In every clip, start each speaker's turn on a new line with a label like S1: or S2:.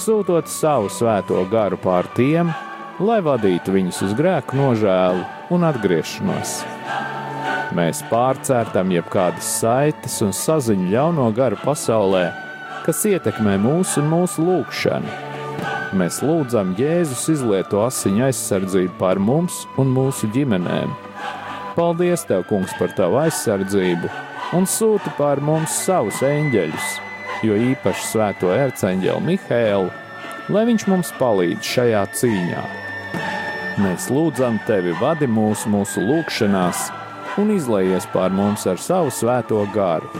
S1: sūtot savu svēto garu pār tiem, lai vadītu viņus uz grēku nožēlu un atgriešanos. Mēs pārcērtam jebkādas saites un saziņu ļauno garu pasaulē, kas ietekmē mūsu un mūsu lūgšanu. Mēs lūdzam Jēzus izlieto asiņu aizsardzību pār mums un mūsu ģimenēm. Paldies, Tev, Kungs, par Tavu aizsardzību un sūti pār mums savus eņģeļus, jo īpaši svēto erceņģeli Mihēlu, lai viņš mums palīdz šajā cīņā. Mēs lūdzam tevi, vadi mūsu, mūsu lūgšanās, un izlaies pār mums ar savu svēto garu,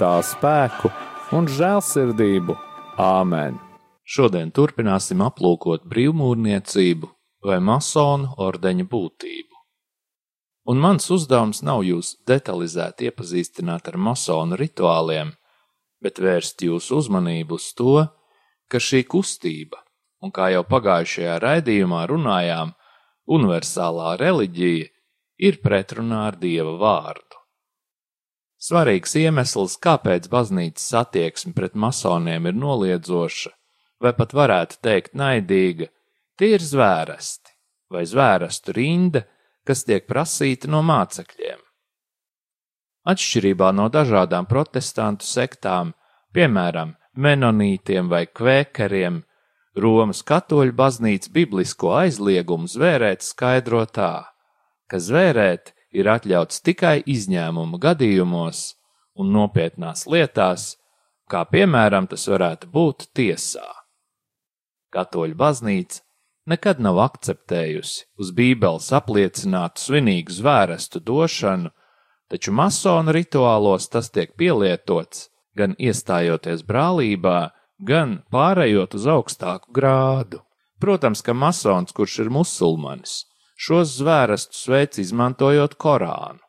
S1: tā spēku un žēlsirdību. Āmen! Šodien turpināsim aplūkot brīvmūrniecību vai masonu ordeņa būtību. Un mans uzdevums nav jūs detalizēti iepazīstināt ar masonu rituāliem, bet vērst jūsu uzmanību uz to, ka šī kustība, un kā jau pagājušajā raidījumā runājām, universālā reliģija ir pretrunā ar Dieva vārdu. Svarīgs iemesls, kāpēc baznīcas attieksme pret masoniem ir noliedzoša, vai pat varētu teikt naidīga, tie ir zvēresti vai zvērestu rinda, kas tiek prasīta no mācekļiem. Atšķirībā no dažādām protestantu sektām, piemēram, menonītiem vai kvēkeriem, Romas katoļu baznīca biblisko aizliegumu zvērēt skaidro tā, ka zvērēt ir atļauts tikai izņēmuma gadījumos un nopietnās lietās, kā piemēram tas varētu būt tiesā. Katoļu baznīca nekad nav akceptējusi uz Bībeles apliecinātu svinīgu zvērestu došanu, taču masonu rituālos tas tiek pielietots gan iestājoties brālībā, gan pārējot uz augstāku grādu. Protams, ka masons, kurš ir musulmanis, šos zvērestus veids izmantojot Korānu.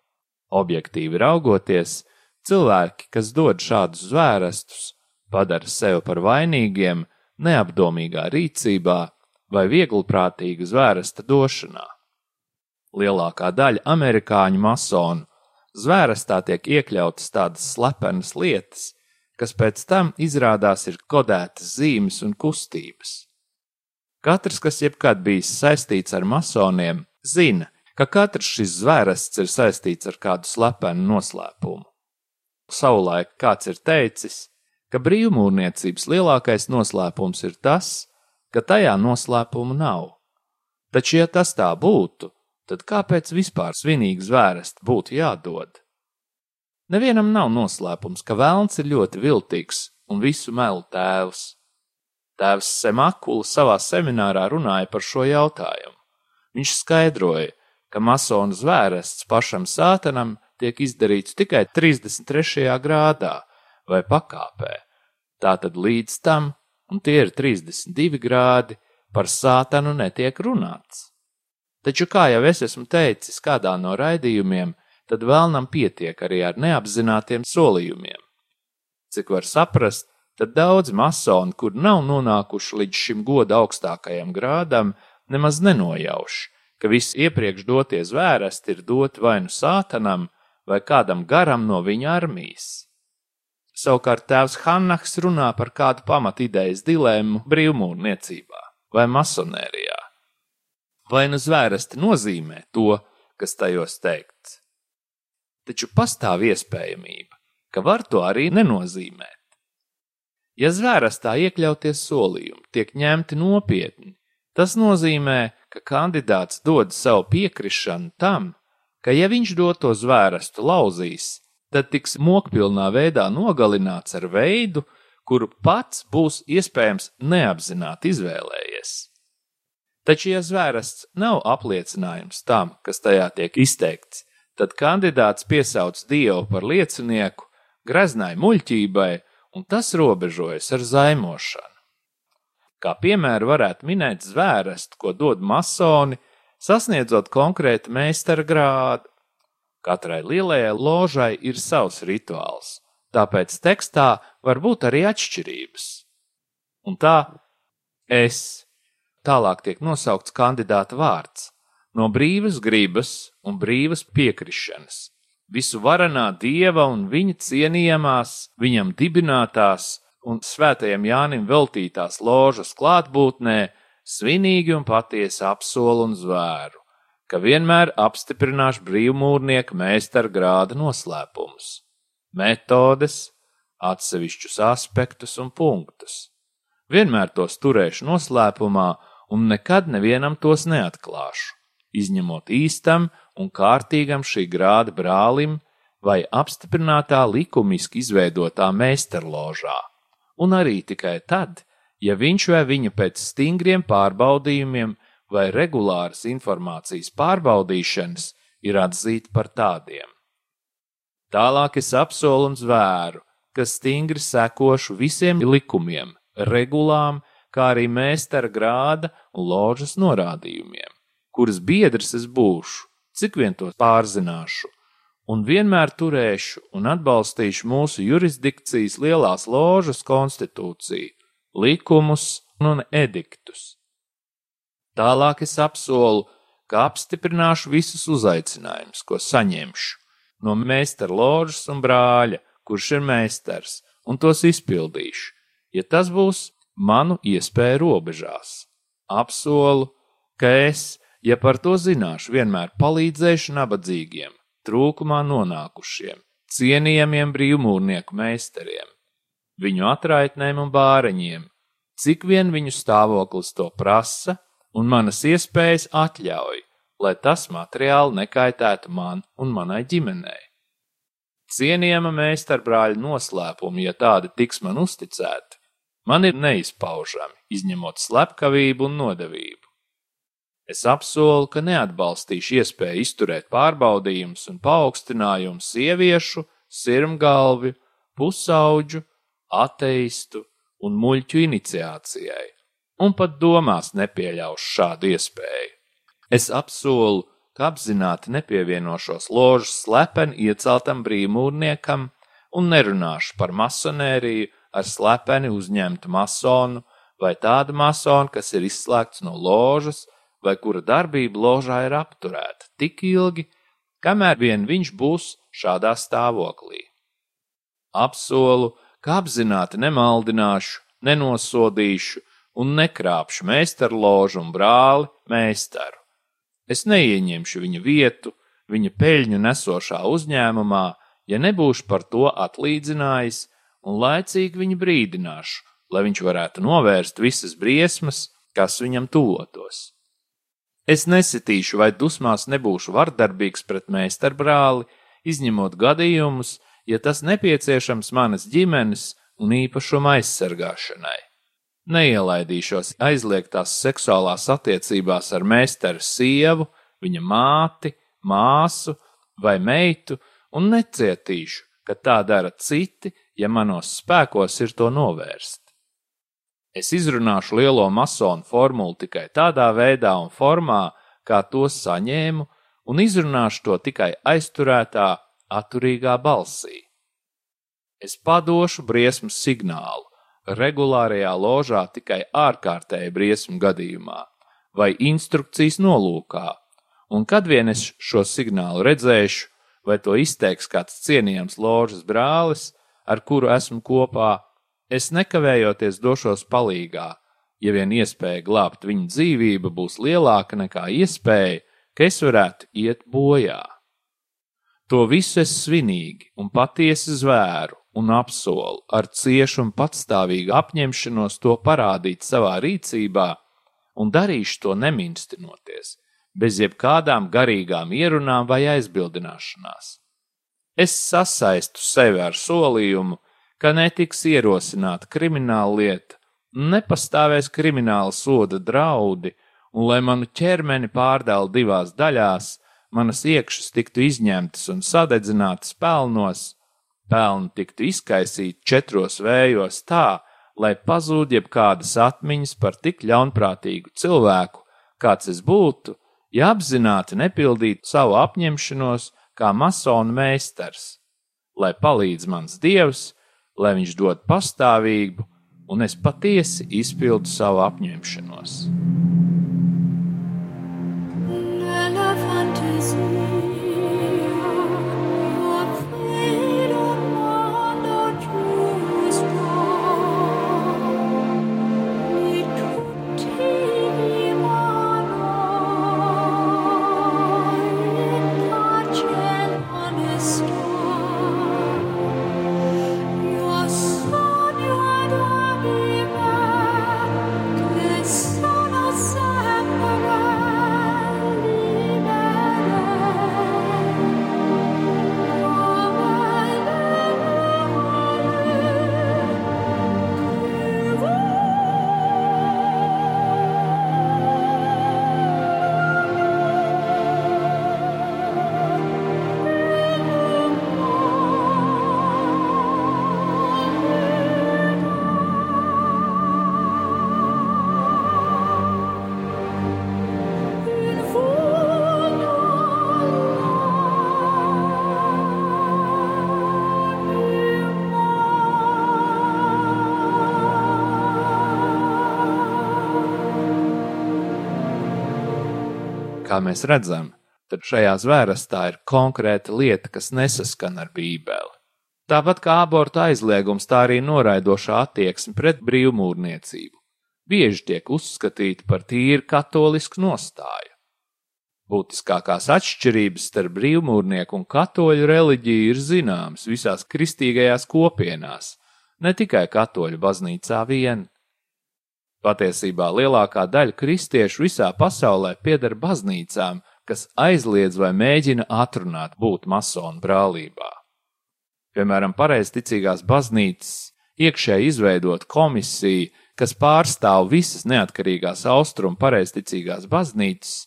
S1: Objektīvi raugoties, cilvēki, kas dod šādus zvērestus, padara sevi par vainīgiem neapdomīgā rīcībā vai vieglprātīga zvēresta došanā. Lielākā daļa amerikāņu masonu zvērestā tiek iekļautas tādas slepenas lietas, kas pēc tam izrādās ir kodētas zīmes un kustības. Katrs, kas jebkad bijis saistīts ar masoniem, zina, ka katrs šis zvērests ir saistīts ar kādu slepenu noslēpumu. Savulaik kāds ir teicis, ka brīvmūrniecības lielākais noslēpums ir tas, ka tajā noslēpumu nav. Taču, ja tas tā būtu, tad kāpēc vispār svinīgi zvērst būtu jādod? Nevienam nav noslēpums, ka vēlns ir ļoti viltīgs un visu melu tēvs. Tēvs Semakula savā seminārā runāja par šo jautājumu. Viņš skaidroja, ka masonu zvērests pašam sātanam tiek izdarīts tikai 33. grādā vai pakāpē. Tātad līdz tam, un tie ir 32 grādi, par sātanu netiek runāts. Taču, kā jau es esmu teicis kādā no raidījumiem, tad vēlnam pietiek arī ar neapzinātiem solījumiem. Cik var saprast, tad daudz masoni, kur nav nonākuši līdz šim goda augstākajam grādam, nemaz nenojauš, ka visi iepriekš dotie zvērsti ir doti vai nu sātanam, vai kādam garam no viņa armijas. Savukārt tēvs Hannahs runā par kādu pamatidejas dilemmu brīvmūrniecībā vai masonērijā. Vai nu zvērsti nozīmē to, kas tajos teikts, taču pastāv iespējamība, ka var to arī nenozīmēt. Ja zvērastā iekļauties solījumi tiek ņemti nopietni, tas nozīmē, ka kandidāts dod savu piekrišanu tam, ka ja viņš doto zvērstu lauzīs, tad tiks mokpilnā veidā nogalināts ar veidu, kuru pats būs iespējams neapzināti izvēlējies. Taču, ja zvērsts nav apliecinājums tam, kas tajā tiek izteikts, tad kandidāts piesauc Dievu par liecinieku greznai muļķībai, un tas robežojas ar zaimošanu. Kā piemēru varētu minēt zvērestu, ko dod masoni, sasniedzot konkrētu meistara grādu. Katrai lielajai ložai ir savs rituāls, tāpēc tekstā var būt arī atšķirības. Un tā es tālāk tiek nosaukts kandidāta vārds no brīvas gribas un brīvas piekrišanas, visu varenā dieva un viņa cienījamās, viņam dibinātās un svētajam Jānim veltītās ložas klātbūtnē, svinīgi un patiesi apsolu un zvēru, ka vienmēr apstiprināšu brīvmūrnieku meistara grāda noslēpumus, metodes, atsevišķus aspektus un punktus. Vienmēr tos turēšu noslēpumā un nekad nevienam tos neatklāšu izņemot īstam un kārtīgam šī grāda brālim vai apstiprinātā likumiski izveidotā meistarložā, un arī tikai tad, ja viņš vai viņa pēc stingriem pārbaudījumiem vai regulāras informācijas pārbaudīšanas ir atzīti par tādiem. Tālāk es apsolu un zvēru, ka stingri sekošu visiem likumiem, regulām, kā arī mēstara grāda un ložas norādījumiem kuras biedrs es būšu, cik vien to pārzināšu, un vienmēr turēšu un atbalstīšu mūsu jurisdikcijas lielās ložas konstitūciju, likumus un ediktus. Tālāk es apsolu, ka apstiprināšu visus uzaicinājumus, ko saņemšu no meistara ložas un brāļa, kurš ir meistars, un tos izpildīšu, ja tas būs manu iespēju robežās. Apsolu, ka es, ja par to zināšu, vienmēr palīdzēšu nabadzīgiem, trūkumā nonākušiem, cienījamiem brīvmūrnieku meistariem, viņu atraitnēm un bāreņiem, cik vien viņu stāvoklis to prasa un manas iespējas atļauj, lai tas materiāli nekaitētu man un manai ģimenei. Cienījama meistarbrāļa noslēpumi, ja tādi tiks man uzticēti, man ir neizpaužami, izņemot slepkavību un nodevību. Es apsolu, ka neatbalstīšu iespēju izturēt pārbaudījumus un paaugstinājumus sieviešu, sirmgalvju, pusauģu, ateistu un muļķu iniciācijai, un pat domās nepieļaušu šādu iespēju. Es apsolu, ka apzināti nepievienošos ložas slepeni ieceltam brīvmūrniekam un nerunāšu par masonēriju ar slepeni uzņemtu masonu vai tādu masonu, kas ir izslēgts no ložas vai kura darbība ložā ir apturēta tik ilgi, kamēr vien viņš būs šādā stāvoklī. Apsolu, ka apzināti nemaldināšu, nenosodīšu un nekrāpšu meistaru ložu un brāli meistaru. Es neieņemšu viņa vietu, viņa peļņu nesošā uzņēmumā, ja nebūšu par to atlīdzinājis un laicīgi viņu brīdināšu, lai viņš varētu novērst visas briesmas, kas viņam tuvotos. Es nesitīšu vai dusmās nebūšu vardarbīgs pret meistarbrāli, izņemot gadījumus, ja tas nepieciešams manas ģimenes un īpašuma aizsargāšanai neielaidīšos aizliegtās seksuālās attiecībās ar meistaru sievu, viņa māti, māsu vai meitu un necietīšu, ka tā dara citi, ja manos spēkos ir to novērst. Es izrunāšu lielo masonu formulu tikai tādā veidā un formā, kā to saņēmu, un izrunāšu to tikai aizturētā, atturīgā balsī. Es padošu briesmu signālu, regulārajā ložā tikai ārkārtēji briesmu gadījumā vai instrukcijas nolūkā, un kad vien es šo signālu redzēšu, vai to izteiks kāds cienījams ložas brālis, ar kuru esmu kopā, es nekavējoties došos palīgā, ja vien iespēja glābt viņa dzīvību būs lielāka nekā iespēja, ka es varētu iet bojā. To visu es svinīgi un patiesi zvēru, un apsolu ar ciešu un patstāvīgu apņemšanos to parādīt savā rīcībā, un darīšu to neminstinoties, bez jebkādām garīgām ierunām vai aizbildināšanās. Es sasaistu sevi ar solījumu, ka netiks ierosināta krimināla lieta, nepastāvēs krimināla soda draudi, un lai manu ķermeni pārdala divās daļās, manas iekšas tiktu izņemtas un sadedzinātas pelnos, pelni tiktu izkaisīti četros vējos tā, lai pazūd jebkādas atmiņas par tik ļaunprātīgu cilvēku, kāds es būtu, ja apzināti nepildītu savu apņemšanos kā masona meistars, lai palīdz mans dievs, lai viņš dod pastāvību, un es patiesi izpildu savu apņemšanos. Kā mēs redzam, tad šajā zvērstā ir konkrēta lieta, kas nesaskan ar Bībeli. Tāpat kā abortu aizliegums, tā arī noraidošā attieksme pret brīvmūrniecību bieži tiek uzskatīta par tīri katolisku nostāju. Būtiskākās atšķirības starp brīvmūrnieku un katoļu reliģiju ir zināmas visās kristīgajās kopienās, ne tikai katoļu baznīcā vien. Patiesībā lielākā daļa kristiešu visā pasaulē pieder baznīcām, kas aizliedz vai mēģina atrunāt būt masonu brālībā. Piemēram, pareizticīgās baznīcas iekšēji izveidot komisiju, kas pārstāv visas neatkarīgās austrumu pareizticīgās baznīcas,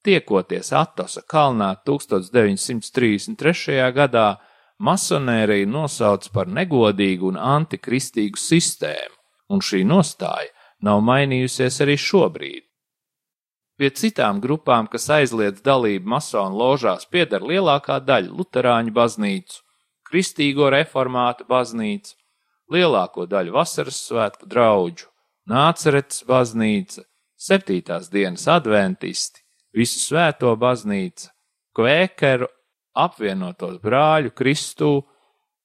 S1: Tiekoties Atosa kalnā 1933. gadā, masonērija nosauc par negodīgu un antikristīgu sistēmu, un šī nostāja nav mainījusies arī šobrīd. Pie citām grupām, kas aizliedz dalību masonu ložās, pieder lielākā daļa luterāņu baznīcu, kristīgo reformātu baznīcu, lielāko daļu vasaras svētku draugu, nācerets baznīca, septītās dienas adventisti, visu svēto baznīcu, kvēkeru, apvienotos brāļu Kristū,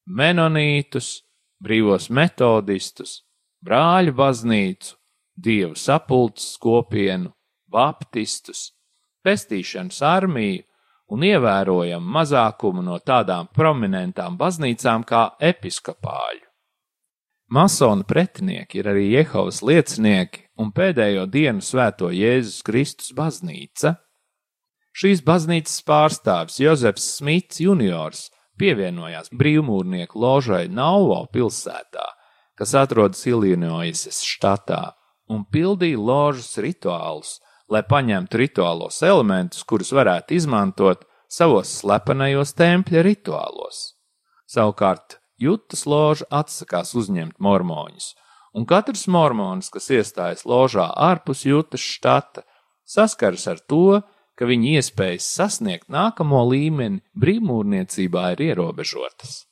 S1: menonītus, brīvos metodistus, brāļu baznīcu, dievu sapulces kopienu, baptistus, pestīšanas armiju un ievērojamu mazākumu no tādām prominentām baznīcām kā episkopāļu. Masona pretinieki ir arī Jehovas liecinieki un pēdējo dienu svēto Jēzus Kristus baznīca. Šīs baznīcas pārstāvis Jozefs Smits juniors pievienojās brīvmūrnieku ložai Nauvo pilsētā, kas atrodas Ilinoisas štatā, un pildīja ložas rituālus, lai paņemtu rituālos elementus, kurus varētu izmantot savos slepenajos tempļa rituālos. Savukārt Jutas loža atsakās uzņemt mormoņus, un katrs mormons, kas iestājas ložā ārpus Jutas štata, saskaras ar to, ka viņa iespējas sasniegt nākamo līmeni brīvmūrniecībā ir ierobežotas.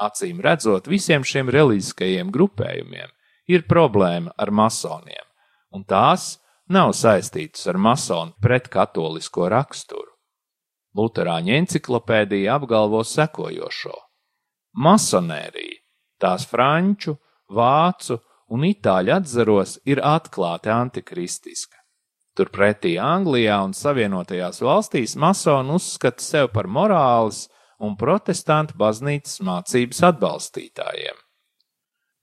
S1: Acīm redzot, visiem šiem reliģiskajiem grupējumiem ir problēma ar masoniem, un tās nav saistītas ar masonu pretkatolisko raksturu. Lutāņu enciklopēdija apgalvo sekojošo: Masonērija, tās franču, vācu un itāļu atzaros ir atklāti antikristiska. Turpretī Anglijā un Savienotajās valstīs masoni uzskata sevi par morāles un protestantu baznīcas mācības atbalstītājiem.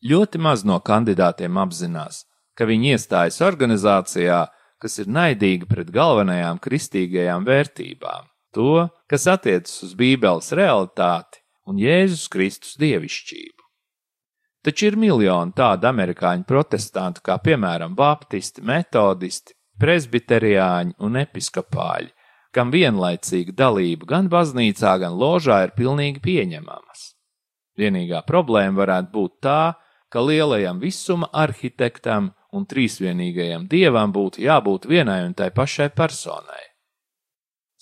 S1: Ļoti maz no kandidātiem apzinās, ka viņi iestājas organizācijā, kas ir naidīga pret galvenajām kristīgajām vērtībām, to, kas attiecas uz Bībeles realitāti un Jēzus Kristus dievišķību. Taču ir miljoni tādu amerikāņu protestantu, kā piemēram baptisti, metodisti, presbiteriāņi un episkopāļi, kam vienlaicīga dalība gan baznīcā, gan ložā ir pilnīgi pieņemamas. Vienīgā problēma varētu būt tā, ka lielajam visuma arhitektam un trīsvienīgajam dievam būtu jābūt vienai un tai pašai personai.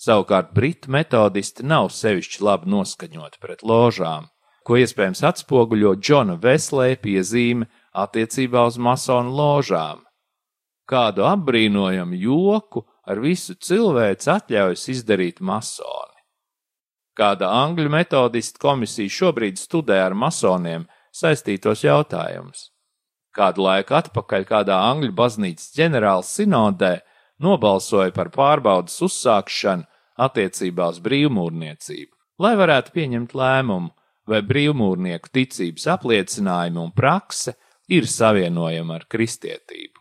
S1: Savukārt britu metodisti nav sevišķi labi noskaņoti pret ložām, ko iespējams atspoguļo Džona Veslēja piezīme attiecībā uz masonu ložām. Kādu apbrīnojamu joku ar visu cilvēci atļaujas izdarīt masoni. Kāda angļu metodistu komisija šobrīd studē ar masoniem saistītos jautājumus. Kādu laiku atpakaļ kādā angļu baznīcas ģenerāla sinodē nobalsoja par pārbaudas uzsākšanu attiecībā uz brīvmūrniecību, lai varētu pieņemt lēmumu, vai brīvmūrnieku ticības apliecinājumi un prakse ir savienojama ar kristietību.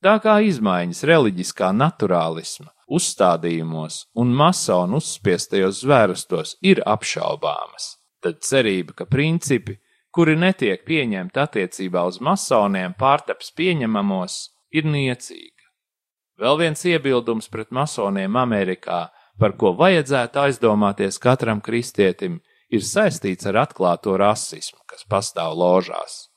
S1: Tā kā izmaiņas reliģiskā naturālisma uzstādījumos un masonu uzspiestajos zvērustos ir apšaubāmas, tad cerība, ka principi, kuri netiek pieņemti attiecībā uz masoniem, pārtaps pieņemamos, ir niecīga. Vēl viens iebildums pret masoniem Amerikā, par ko vajadzētu aizdomāties katram kristietim, ir saistīts ar atklāto rasismu, kas pastāv ložās.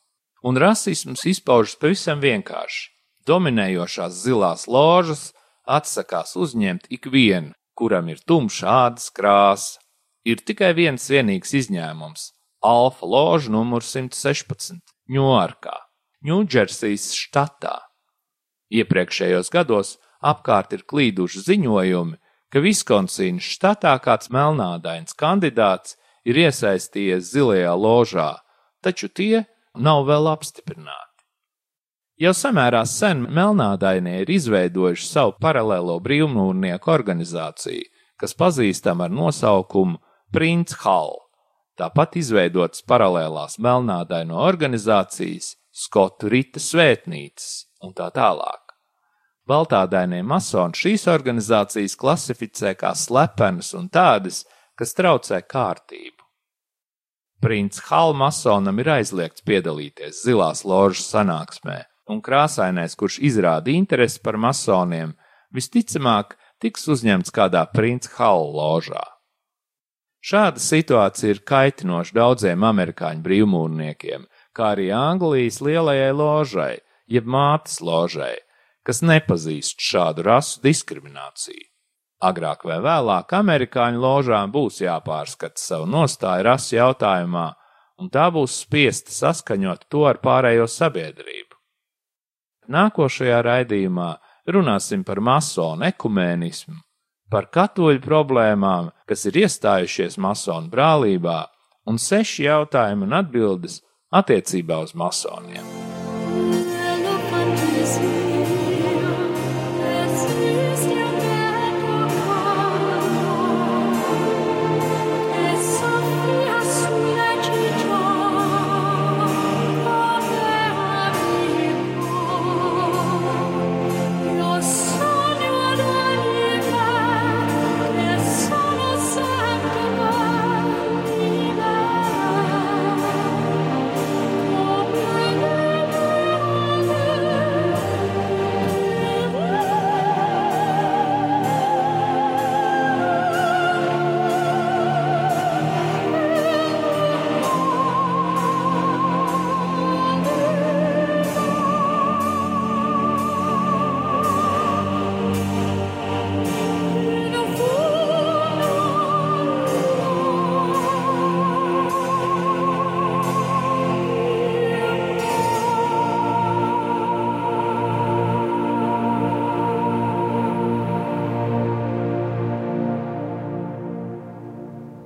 S1: Un rasisms izpaužas pavisam vienkārši. Dominējošās zilās ložas atsakās uzņemt ikvienu, kuram ir tumša ādas krāsa. Ir tikai viens vienīgs izņēmums - Alfa loža numur 116, Ņūarkā, Ņūdžersijas štatā. Iepriekšējos gados apkārt ir klīduši ziņojumi, ka Viskonsīnas štatā kāds melnādains kandidāts ir iesaistījies zilajā ložā, taču tie nav vēl apstiprināti. Jau samērā sen melnādainie ir izveidojuši savu paralēlo brīvmūrnieku organizāciju, kas pazīstama ar nosaukumu Prince Hall. Tāpat izveidotas paralēlās melnādaino organizācijas, Skotu Rita svētnīcas un tā tālāk. Baltādainie masoni šīs organizācijas klasificē kā slepenas un tādas, kas traucē kārtību. Prince Hall masonam ir aizliegts piedalīties zilās ložas sanāksmē, un krāsainais, kurš izrāda interesi par masoniem, visticamāk tiks uzņemts kādā Prince Hall ložā. Šāda situācija ir kaitinoša daudziem amerikāņu brīvmūrniekiem, kā arī Anglijas lielajai ložai, jeb mātes ložai, kas nepazīst šādu rasu diskrimināciju. Agrāk vai vēlāk amerikāņu ložām būs jāpārskata savu nostāju rasu jautājumā, un tā būs spiesta saskaņot to ar pārējo sabiedrību. Nākošajā raidījumā runāsim par masonu ekumēnismu, par katoļu problēmām, kas ir iestājušies masonu brālībā, un seši jautājumi un atbildes attiecībā uz masoniem.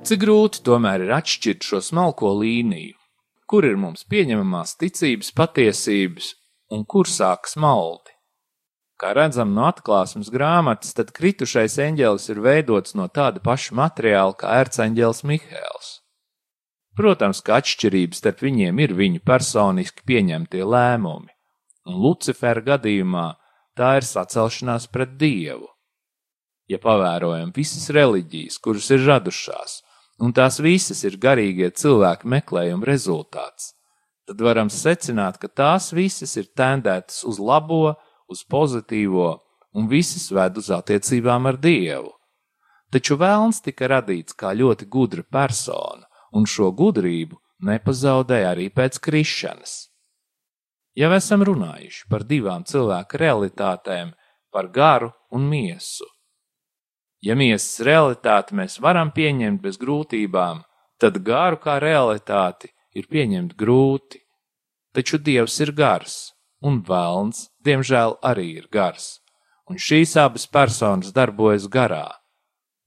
S1: Cik grūti tomēr ir atšķirt šo smalko līniju, kur ir mums pieņemamās ticības patiesības un kur sākas maldi. Kā redzam no atklāsmes grāmatas, tad kritušais eņģēlis ir veidots no tāda paša materiāla kā ērceņģēlis Mihēls. Protams, ka atšķirības starp viņiem ir viņu personiski pieņemtie lēmumi, un Lucifera gadījumā tā ir sacelšanās pret Dievu. Ja pavērojam visas reliģijas, kuras ir radušās, un tās visas ir garīgie cilvēku meklējuma rezultāts, tad varam secināt, ka tās visas ir tendētas uz labo, uz pozitīvo, un visas ved uz attiecībām ar Dievu. Taču vēlns tika radīts kā ļoti gudra persona, un šo gudrību nepazaudēja arī pēc krišanas. Jau esam runājuši par divām cilvēku realitātēm, par garu un miesu. Ja miesas realitāti mēs varam pieņemt bez grūtībām, tad garu kā realitāti ir pieņemt grūti. Taču Dievs ir gars, un vēlns, diemžēl, arī ir gars, un šīs abas personas darbojas garā.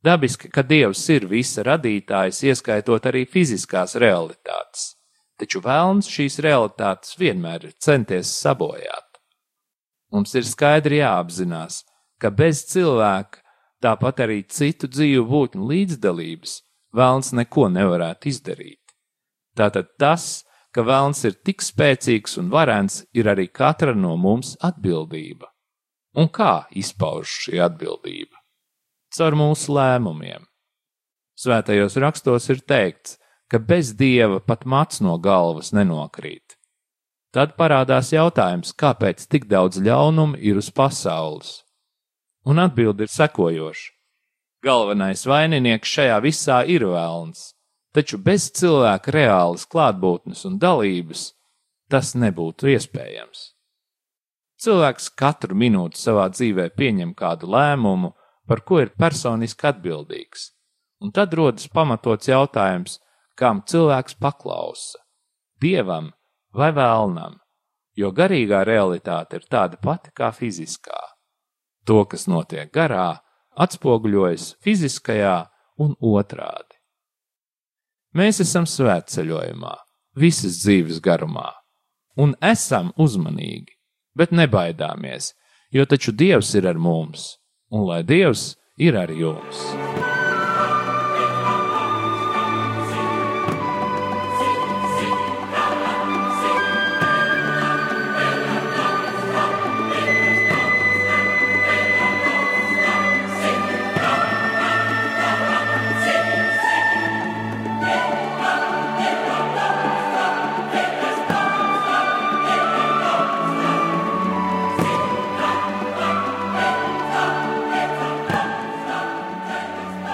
S1: Dabiski, ka Dievs ir visa radītājs, ieskaitot arī fiziskās realitātes, taču vēlns šīs realitātes vienmēr ir centies sabojāt. Mums ir skaidri jāapzinās, ka bez cilvēka tāpat arī citu dzīvu būtņu līdzdalības, vēlns neko nevarētu izdarīt. Tātad tas, ka vēlns ir tik spēcīgs un varens, ir arī katra no mums atbildība. Un kā izpauž šī atbildība? Caur mūsu lēmumiem. Svētajos rakstos ir teikts, ka bez dieva pat mats no galvas nenokrīt. Tad parādās jautājums, kāpēc tik daudz ļaunumu ir uz pasaules un atbildi ir sekojoša. Galvenais vaininieks šajā visā ir vēlns, taču bez cilvēka reālas klātbūtnes un dalības tas nebūtu iespējams. Cilvēks katru minūti savā dzīvē pieņem kādu lēmumu, par ko ir personiski atbildīgs, un tad rodas pamatots jautājums, kam cilvēks paklausa - dievam vai vēlnam, jo garīgā realitāte ir tāda pati kā fiziskā. To, kas notiek garā, atspoguļojas fiziskajā un otrādi. Mēs esam svētceļojumā, visas dzīves garumā, un esam uzmanīgi, bet nebaidāmies, jo taču Dievs ir ar mums, un lai Dievs ir ar jums.